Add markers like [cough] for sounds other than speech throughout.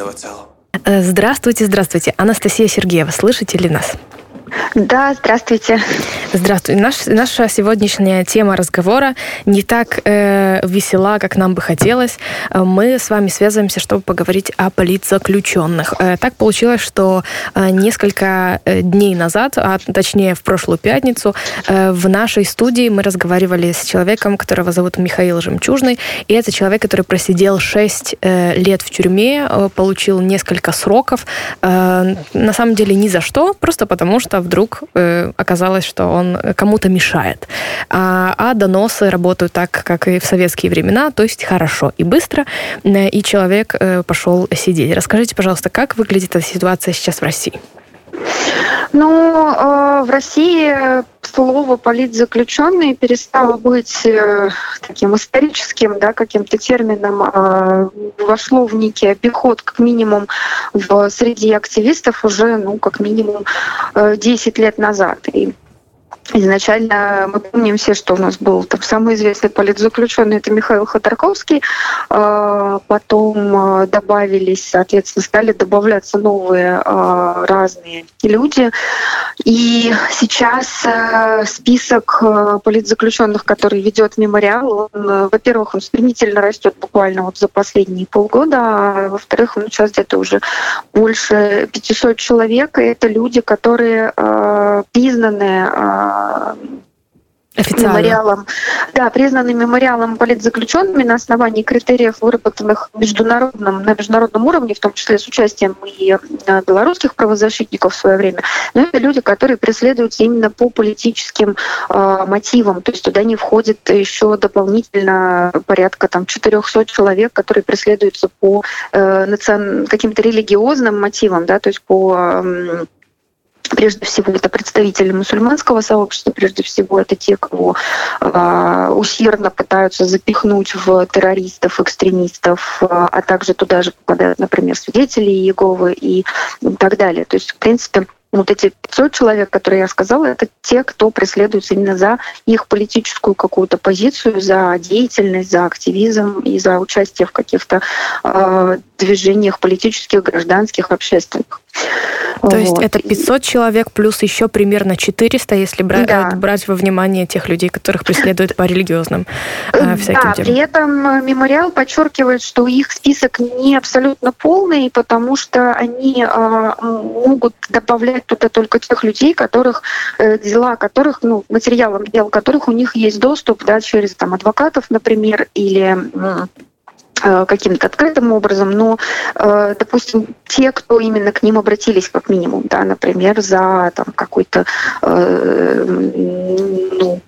единого целого. Э, здравствуйте, здравствуйте. Анастасия Сергеева, слышите ли нас? Да, здравствуйте. Здравствуйте. Наш, наша сегодняшняя тема разговора не так э, весела, как нам бы хотелось. Мы с вами связываемся, чтобы поговорить о политзаключенных. Э, так получилось, что э, несколько э, дней назад, а точнее в прошлую пятницу, э, в нашей студии мы разговаривали с человеком, которого зовут Михаил Жемчужный. И это человек, который просидел 6 э, лет в тюрьме, э, получил несколько сроков. Э, на самом деле ни за что, просто потому что вдруг э, оказалось, что он кому-то мешает. А, а доносы работают так, как и в советские времена, то есть хорошо и быстро, э, и человек э, пошел сидеть. Расскажите, пожалуйста, как выглядит эта ситуация сейчас в России? Ну, э, в России слово политзаключенный перестало быть э, таким историческим, да, каким-то термином, э, вошло в некий обиход, как минимум, в среди активистов уже, ну, как минимум, э, 10 лет назад. И Изначально мы помним все, что у нас был там самый известный политзаключенный, это Михаил Ходорковский. А, потом а, добавились, соответственно, стали добавляться новые а, разные люди. И сейчас список политзаключенных, который ведет мемориал, он, во-первых, он стремительно растет буквально вот за последние полгода, а во-вторых, он сейчас где-то уже больше 500 человек, и это люди, которые признаны Официально. мемориалом, да, признаны мемориалом политзаключенными на основании критериев, выработанных международном, на международном уровне, в том числе с участием и э, белорусских правозащитников в свое время. Но это люди, которые преследуются именно по политическим э, мотивам. То есть туда не входит еще дополнительно порядка там 400 человек, которые преследуются по э, национ... каким-то религиозным мотивам, да, то есть по э, Прежде всего, это представители мусульманского сообщества, прежде всего, это те, кого э, усердно пытаются запихнуть в террористов, экстремистов, э, а также туда же попадают, например, свидетели Иеговы и так далее. То есть, в принципе, вот эти 500 человек, которые я сказала, это те, кто преследуется именно за их политическую какую-то позицию, за деятельность, за активизм и за участие в каких-то э, движениях политических, гражданских, общественных. То вот. есть это 500 человек плюс еще примерно 400, если бра- да. брать во внимание тех людей, которых преследуют по религиозным [laughs] э, всяким Да, темам. при этом мемориал подчеркивает, что их список не абсолютно полный, потому что они э, могут добавлять туда только тех людей, которых э, дела которых, ну, материалам дел которых у них есть доступ, да, через там адвокатов, например, или Э, каким-то открытым образом, но, э, допустим, те, кто именно к ним обратились, как минимум, да, например, за там, какой-то э, ну,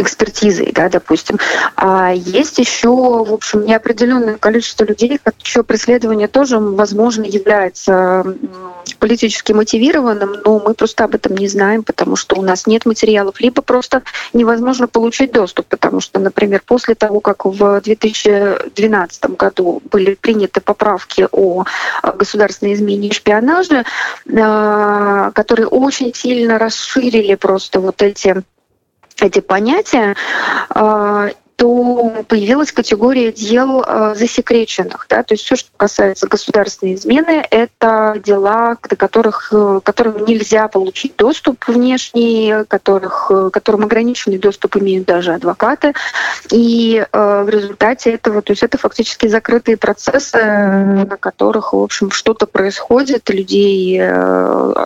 экспертизой, да, допустим. А есть еще, в общем, неопределенное количество людей, чье преследование тоже, возможно, является политически мотивированным, но мы просто об этом не знаем, потому что у нас нет материалов, либо просто невозможно получить доступ, потому что, например, после того, как в 2012 году были приняты поправки о государственной измене и шпионаже, а, которые очень сильно расширили просто вот эти эти понятия, а, то появилась категория дел э, засекреченных. Да? То есть все, что касается государственной измены, это дела, до которых, э, которым нельзя получить доступ внешний, которых, э, которым ограниченный доступ имеют даже адвокаты. И в результате этого, то есть это фактически закрытые процессы, на которых, в общем, что-то происходит, людей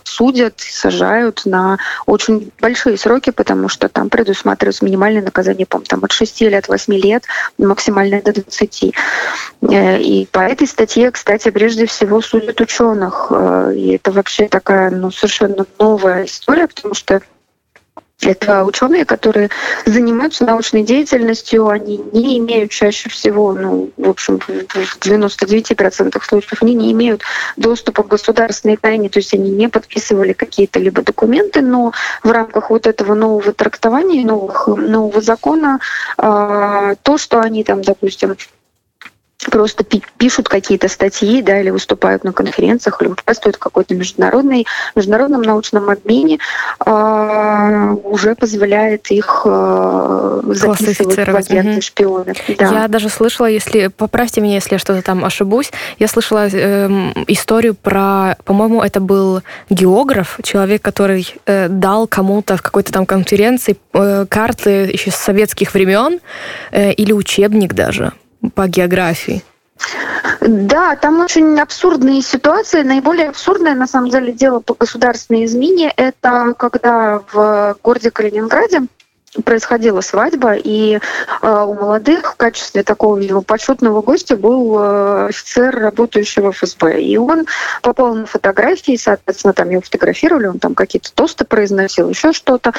судят, сажают на очень большие сроки, потому что там предусматривается минимальное наказание, по там от 6 лет от 8 лет, максимально до 20. Э, и по этой статье, кстати, прежде всего судят ученых. Э, и это вообще такая ну, совершенно новая история, потому что это ученые, которые занимаются научной деятельностью, они не имеют чаще всего, ну, в общем, в 99% случаев, они не имеют доступа к государственной тайне, то есть они не подписывали какие-то либо документы, но в рамках вот этого нового трактования, новых, нового закона, а, то, что они там, допустим, просто пишут какие-то статьи, да, или выступают на конференциях, или участвуют в какой-то международной, международном научном обмене, э, уже позволяет их э, записывать в агенты угу. шпионов. Да. Я даже слышала, если поправьте меня, если я что-то там ошибусь, я слышала э, историю про, по-моему, это был географ, человек, который э, дал кому-то в какой-то там конференции э, карты еще с советских времен э, или учебник даже по географии. Да, там очень абсурдные ситуации. Наиболее абсурдное, на самом деле, дело по государственной измене, это когда в городе Калининграде происходила свадьба, и э, у молодых в качестве такого видимо, почетного гостя был э, офицер, работающий в ФСБ. И он попал на фотографии, соответственно, там его фотографировали, он там какие-то тосты произносил, еще что-то.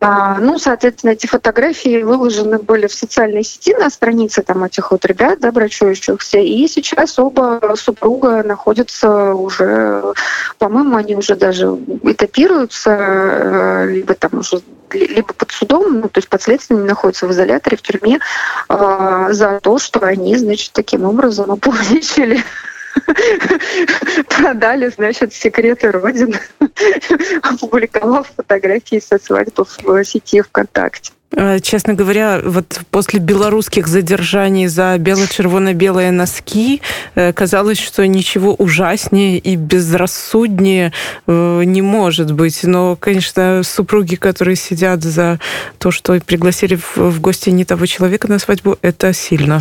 А, ну, соответственно, эти фотографии выложены были в социальной сети на странице там этих вот ребят, да, брачующихся. И сейчас оба супруга находятся уже, по-моему, они уже даже этапируются, э, либо там уже либо под судом, ну, то есть подследственными находятся в изоляторе, в тюрьме, э, за то, что они, значит, таким образом опубличили продали, значит, секреты Родины, [laughs] опубликовав фотографии со свадьбы в сети ВКонтакте. Э, честно говоря, вот после белорусских задержаний за бело-червоно-белые носки э, казалось, что ничего ужаснее и безрассуднее э, не может быть. Но, конечно, супруги, которые сидят за то, что пригласили в гости не того человека на свадьбу, это сильно.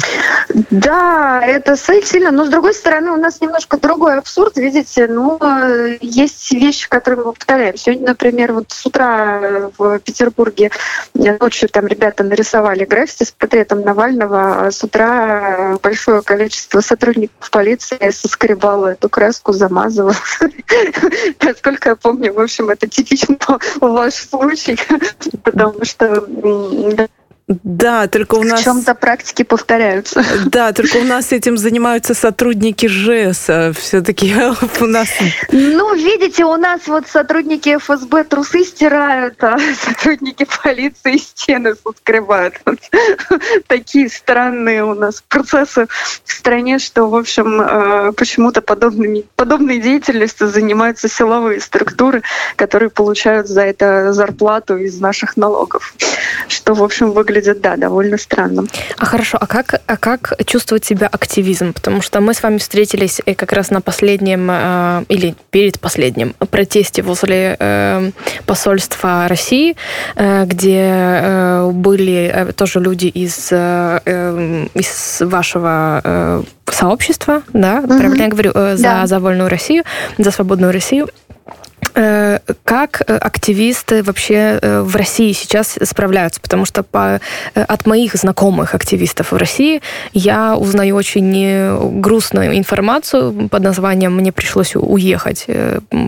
Да, это сильно, но с другой стороны у нас немножко другой абсурд, видите, ну, есть вещи, которые мы повторяем. Сегодня, например, вот с утра в Петербурге ночью ночью там ребята нарисовали граффити с портретом Навального, а с утра большое количество сотрудников полиции соскребало эту краску, замазывало. [laughs] Насколько я помню, в общем, это типично [laughs] ваш случай, [laughs] потому что да, только у нас... В чем-то практики повторяются. [laughs] Да, только у нас этим занимаются сотрудники ЖЭСа. Все-таки [laughs] у нас... Ну, видите, у нас вот сотрудники ФСБ трусы стирают, а [laughs] сотрудники полиции стены соскребают. Вот. Такие странные у нас процессы в стране, что, в общем, э, почему-то подобными, подобной деятельностью занимаются силовые структуры, которые получают за это зарплату из наших налогов. Что, в общем, выглядит выглядит, да, довольно странно. А хорошо, а как, а как чувствовать себя активизм? Потому что мы с вами встретились э, как раз на последнем, э, или перед последним протесте возле э, посольства России, э, где э, были э, тоже люди из, э, э из вашего э, сообщества, да, угу. правильно я говорю, э, за, да. за вольную Россию, за свободную Россию. Э, как э, активисты вообще э, в России сейчас справляются? Потому что по, от моих знакомых активистов в России я узнаю очень грустную информацию под названием «Мне пришлось уехать».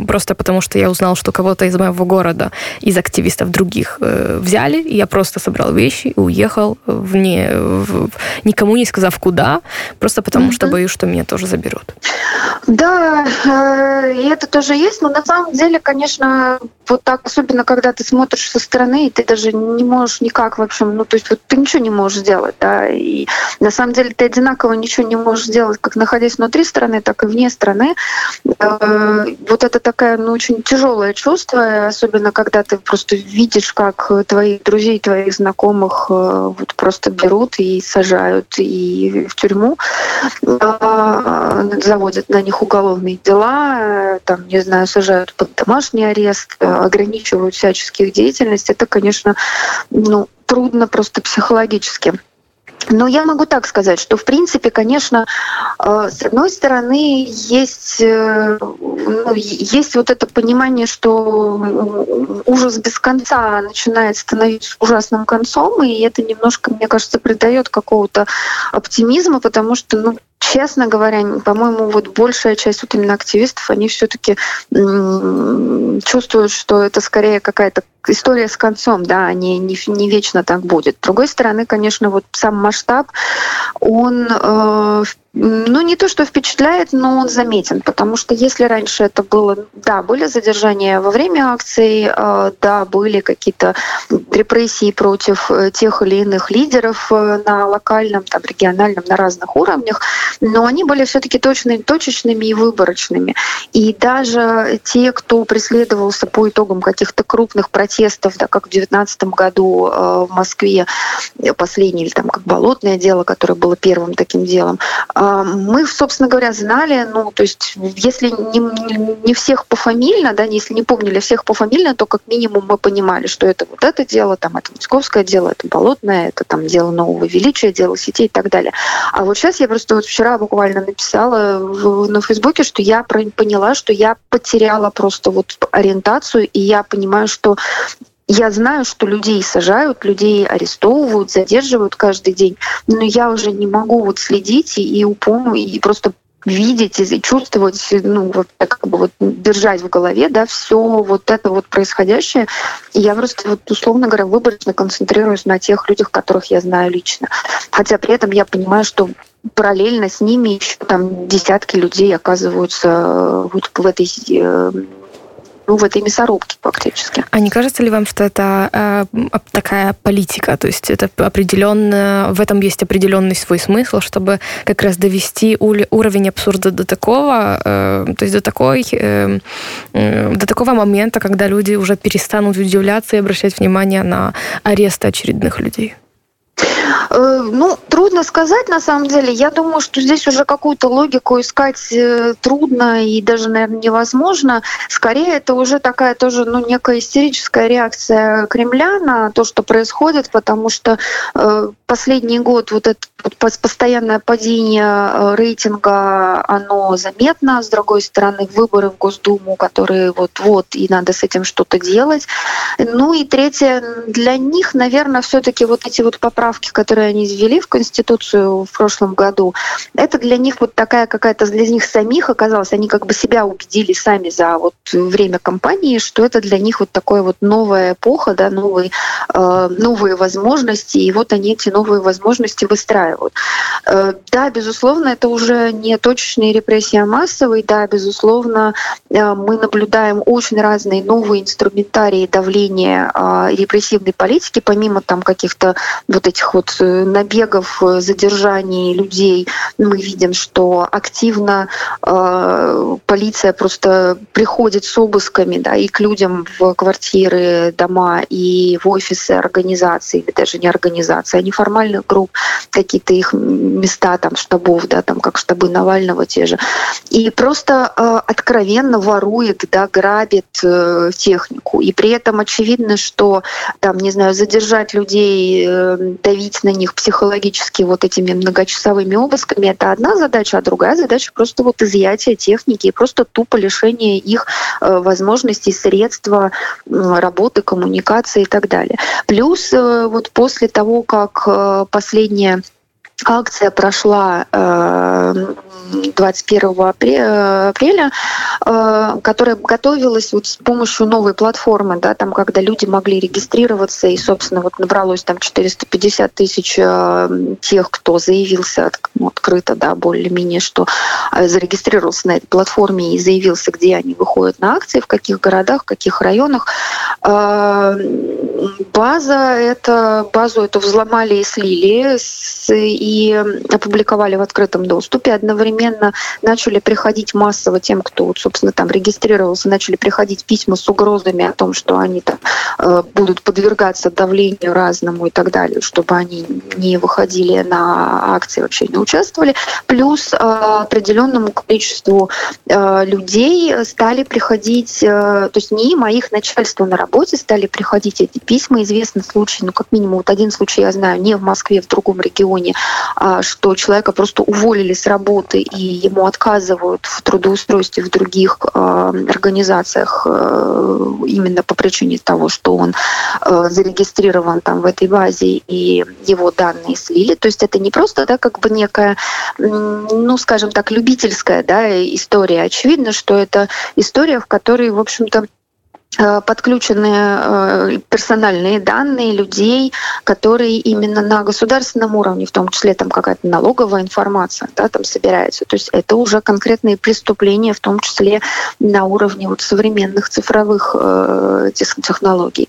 Просто потому что я узнал, что кого-то из моего города, из активистов других взяли. И я просто собрал вещи и уехал, вне, в, никому не сказав куда, просто потому mm-hmm. что боюсь, что меня тоже заберут. Да, и это тоже есть, но на самом деле деле, конечно, вот так, особенно когда ты смотришь со стороны, и ты даже не можешь никак, в общем, ну, то есть вот ты ничего не можешь сделать, да, и на самом деле ты одинаково ничего не можешь сделать, как находясь внутри страны, так и вне страны. Э, вот это такая, ну, очень тяжелое чувство, особенно когда ты просто видишь, как твоих друзей, твоих знакомых э, вот просто берут и сажают и в тюрьму, э, заводят на них уголовные дела, там, не знаю, сажают под домашний арест, э, ограничивают всяческих деятельность, это, конечно, ну, трудно просто психологически. Но я могу так сказать, что в принципе, конечно, э, с одной стороны есть, э, ну, есть вот это понимание, что ужас без конца начинает становиться ужасным концом, и это немножко, мне кажется, придает какого-то оптимизма, потому что, ну, честно говоря, по-моему, вот большая часть вот именно активистов, они все-таки чувствуют, что это скорее какая-то история с концом, да, не, не, не вечно так будет. С другой стороны, конечно, вот сам масштаб, он э, ну, не то, что впечатляет, но он заметен, потому что если раньше это было, да, были задержания во время акций, э, да, были какие-то репрессии против э, тех или иных лидеров э, на локальном, там, региональном, на разных уровнях, но они были все-таки точными, точечными и выборочными. И даже те, кто преследовался по итогам каких-то крупных протестов, да, как в 2019 году в Москве, последний, или там как болотное дело, которое было первым таким делом, а, мы, собственно говоря, знали, ну, то есть, если не, не всех пофамильно, да, если не помнили всех пофамильно, то как минимум мы понимали, что это вот это дело, там, это московское дело, это болотное, это там дело нового величия, дело сетей и так далее. А вот сейчас я просто вот вчера буквально написала в, на Фейсбуке, что я поняла, что я потеряла просто вот ориентацию, и я понимаю, что я знаю, что людей сажают, людей арестовывают, задерживают каждый день, но я уже не могу вот следить и, и упомню, и просто видеть и чувствовать, ну, вот как бы вот держать в голове, да, все вот это вот происходящее. И я просто вот, условно говоря, выборочно концентрируюсь на тех людях, которых я знаю лично. Хотя при этом я понимаю, что параллельно с ними еще там десятки людей оказываются вот в этой э, ну, в этой мясорубке фактически. А не кажется ли вам, что это э, такая политика, то есть это определенно, в этом есть определенный свой смысл, чтобы как раз довести уровень абсурда до такого, э, то есть до такой, э, э, до такого момента, когда люди уже перестанут удивляться и обращать внимание на аресты очередных людей? Э, ну, трудно сказать на самом деле. Я думаю, что здесь уже какую-то логику искать э, трудно и даже, наверное, невозможно. Скорее, это уже такая тоже ну, некая истерическая реакция Кремля на то, что происходит, потому что э, последний год вот это постоянное падение рейтинга, оно заметно. С другой стороны, выборы в Госдуму, которые вот-вот, и надо с этим что-то делать. Ну и третье, для них, наверное, все таки вот эти вот поправки, которые они ввели в Конституцию в прошлом году, это для них вот такая какая-то, для них самих оказалось, они как бы себя убедили сами за вот время кампании, что это для них вот такое вот новая эпоха, да, новые, э, новые возможности, и вот они эти новые возможности выстраивают. Э, да, безусловно, это уже не точечные репрессии, а массовые, да, безусловно, э, мы наблюдаем очень разные новые инструментарии давления э, репрессивной политики, помимо там каких-то вот этих вот Э, набегов, э, задержаний людей мы видим, что активно э, полиция просто приходит с обысками да, и к людям в квартиры, дома, и в офисы организаций, или даже не организаций, а неформальных групп, какие-то их места там штабов, да, там как штабы Навального те же. И просто э, откровенно ворует, да, грабит э, технику. И при этом очевидно, что там, не знаю, задержать людей, э, давить на них психологически вот этими многочасовыми обысками, это одна задача, а другая задача просто вот изъятие техники и просто тупо лишение их э, возможностей, средства работы, коммуникации и так далее. Плюс э, вот после того, как э, последняя Акция прошла 21 э, апреля, э, которая готовилась вот с помощью новой платформы, да, там, когда люди могли регистрироваться, и, собственно, вот набралось там 450 тысяч э, тех, кто заявился открыто, да, более-менее, что зарегистрировался на этой платформе и заявился, где они выходят на акции, в каких городах, в каких районах. База это, базу эту взломали и слили, и опубликовали в открытом доступе. Одновременно начали приходить массово тем, кто, собственно, там регистрировался, начали приходить письма с угрозами о том, что они там э, будут подвергаться давлению разному и так далее, чтобы они не выходили на акции, вообще не участвовали. Плюс э, определенному количеству э, людей стали приходить, то есть не им, а их начальство на работе стали приходить эти письма. Известный случай, ну, как минимум, вот один случай я знаю, не в Москве, в другом регионе, а, что человека просто уволили с работы и ему отказывают в трудоустройстве в других а, организациях а, именно по причине того, что он зарегистрирован там в этой базе и его данные слили. То есть это не просто да, как бы некая, ну, скажем так, любительская да, история. Очевидно, что это история, в которой, в общем-то, Э, подключены э, персональные данные людей, которые именно на государственном уровне, в том числе там какая-то налоговая информация, да, там собирается. То есть это уже конкретные преступления, в том числе на уровне вот современных цифровых э, технологий.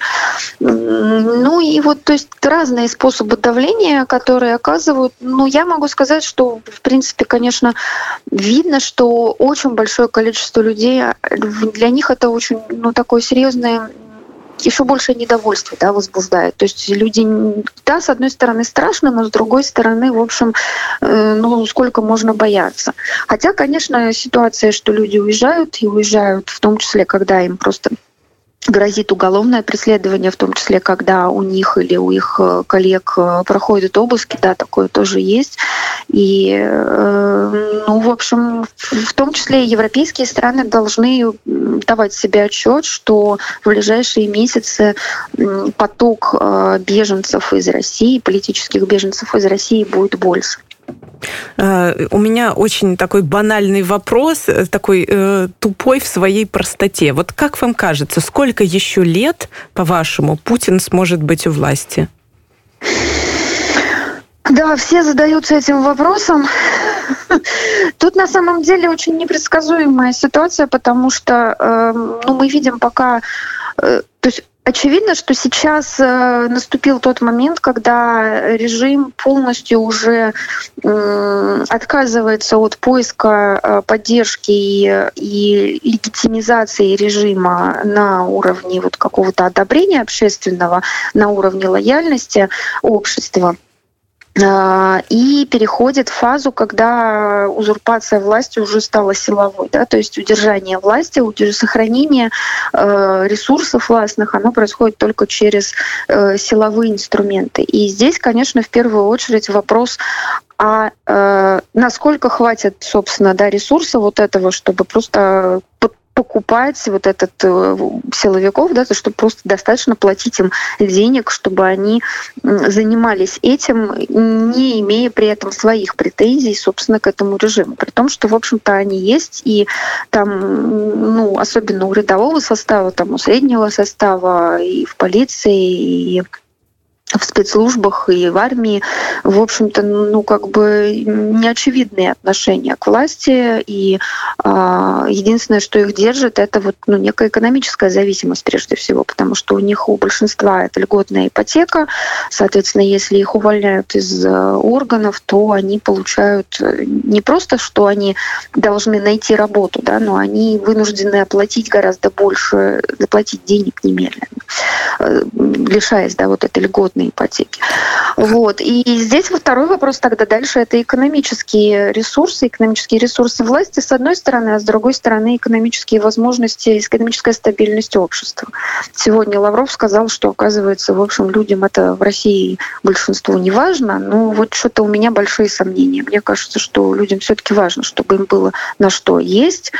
Ну и вот, то есть разные способы давления, которые оказывают. Ну, я могу сказать, что, в принципе, конечно, видно, что очень большое количество людей, для них это очень, ну, такой серьезное еще больше недовольство да, возбуждает. То есть люди, да, с одной стороны страшно, но с другой стороны, в общем, э, ну, сколько можно бояться. Хотя, конечно, ситуация, что люди уезжают, и уезжают в том числе, когда им просто грозит уголовное преследование, в том числе, когда у них или у их э, коллег э, проходят обыски, да, такое тоже есть. И, э, ну, в общем, в том числе европейские страны должны давать себе отчет, что в ближайшие месяцы поток беженцев из России, политических беженцев из России будет больше. Э, у меня очень такой банальный вопрос, э, такой э, тупой в своей простоте. Вот как вам кажется, сколько еще лет, по-вашему, Путин сможет быть у власти? Да, все задаются этим вопросом. Тут на самом деле очень непредсказуемая ситуация, потому что э, ну, мы видим пока, э, Очевидно, что сейчас э, наступил тот момент, когда режим полностью уже отказывается от поиска э, поддержки и легитимизации режима на уровне вот какого-то одобрения общественного, на уровне лояльности общества. А, и переходит в фазу, когда узурпация власти уже стала силовой, да, то есть удержание власти, сохранение э, ресурсов властных, оно происходит только через э, силовые инструменты. И здесь, конечно, в первую очередь вопрос а э, насколько хватит, собственно, да, ресурса вот этого, чтобы просто покупать вот этот э, силовиков, да, то, что просто достаточно платить им денег, чтобы они занимались этим, не имея при этом своих претензий, собственно, к этому режиму. При том, что, в общем-то, они есть, и там, ну, особенно у рядового состава, там, у среднего состава, и в полиции, и в спецслужбах и в армии, в общем-то, ну, как бы неочевидные отношения к власти, и э, единственное, что их держит, это вот, ну, некая экономическая зависимость прежде всего, потому что у них у большинства это льготная ипотека, соответственно, если их увольняют из э, органов, то они получают э, не просто, что они должны найти работу, да, но они вынуждены оплатить гораздо больше, заплатить денег немедленно, э, лишаясь, да, вот этой льготной кредитной ипотеки. Вот. И здесь вот второй вопрос тогда дальше это экономические ресурсы, экономические ресурсы власти с одной стороны, а с другой стороны экономические возможности, экономическая стабильность общества. Сегодня Лавров сказал, что оказывается, в общем, людям это в России большинству не важно, но вот что-то у меня большие сомнения. Мне кажется, что людям все-таки важно, чтобы им было на что есть,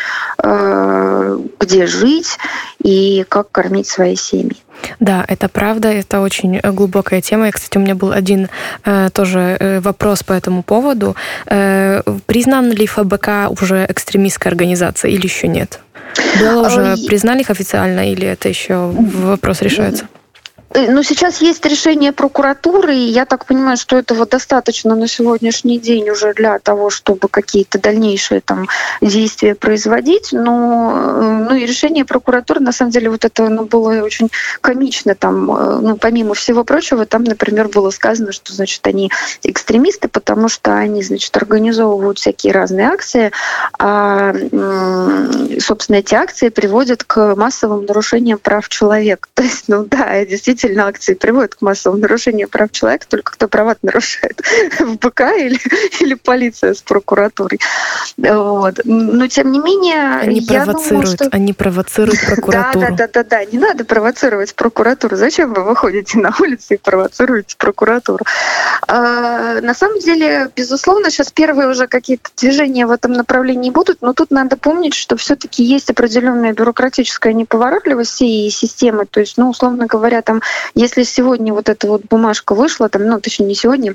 э, где жить и как кормить свои семьи. Да, это правда, это очень глубокая тема. И, кстати, у меня был один э, тоже э, вопрос по этому поводу. Э, признан ли ФБК уже экстремистской организацией или еще нет? Было уже, признали их официально или это еще вопрос решается? Ну, сейчас есть решение прокуратуры, и я так понимаю, что этого достаточно на сегодняшний день уже для того, чтобы какие-то дальнейшие там действия производить. Но э, ну, и решение прокуратуры, на самом деле, вот это ну, было очень комично. Там, э, ну, помимо всего прочего, там, например, было сказано, что, значит, они экстремисты, потому что они, значит, организовывают всякие разные акции, а, собственно, эти акции приводят к массовым нарушениям прав человека. [laughs] То есть, ну да, действительно, действительно акции приводят к массовому нарушению прав человека, только кто права нарушает, [laughs] ФБК или, или полиция с прокуратурой. Вот. Но тем не менее... Они провоцируют, думаю, что... они провоцируют [laughs] прокуратуру. Да, да, да, да, да, не надо провоцировать прокуратуру. Зачем вы выходите на улицу и провоцируете прокуратуру? А, на самом деле, безусловно, сейчас первые уже какие-то движения в этом направлении будут, но тут надо помнить, что все-таки есть определенная бюрократическая неповоротливость всей системы. То есть, ну, условно говоря, там если сегодня вот эта вот бумажка вышла, там, ну, точнее, не сегодня,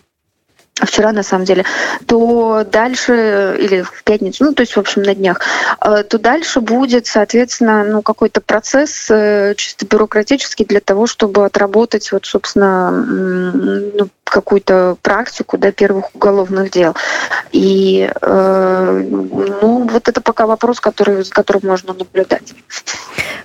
вчера на самом деле, то дальше, или в пятницу, ну, то есть, в общем, на днях, э, то дальше будет, соответственно, ну, какой-то процесс э, чисто бюрократический для того, чтобы отработать, вот, собственно, ну, какую-то практику да, первых уголовных дел. И э, ну, вот это пока вопрос, который, за которым можно наблюдать.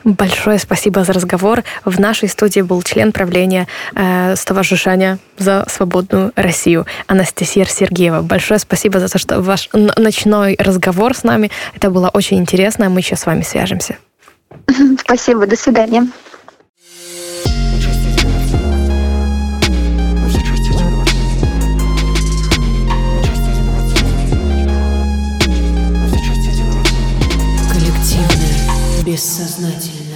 Большое спасибо за разговор. В нашей студии был член правления э, Ставажишаня за свободную Россию Анастасия Сергеева. Большое спасибо за то, что ваш ночной разговор с нами. Это было очень интересно. Мы еще с вами свяжемся. Спасибо. До свидания. Бессознательное.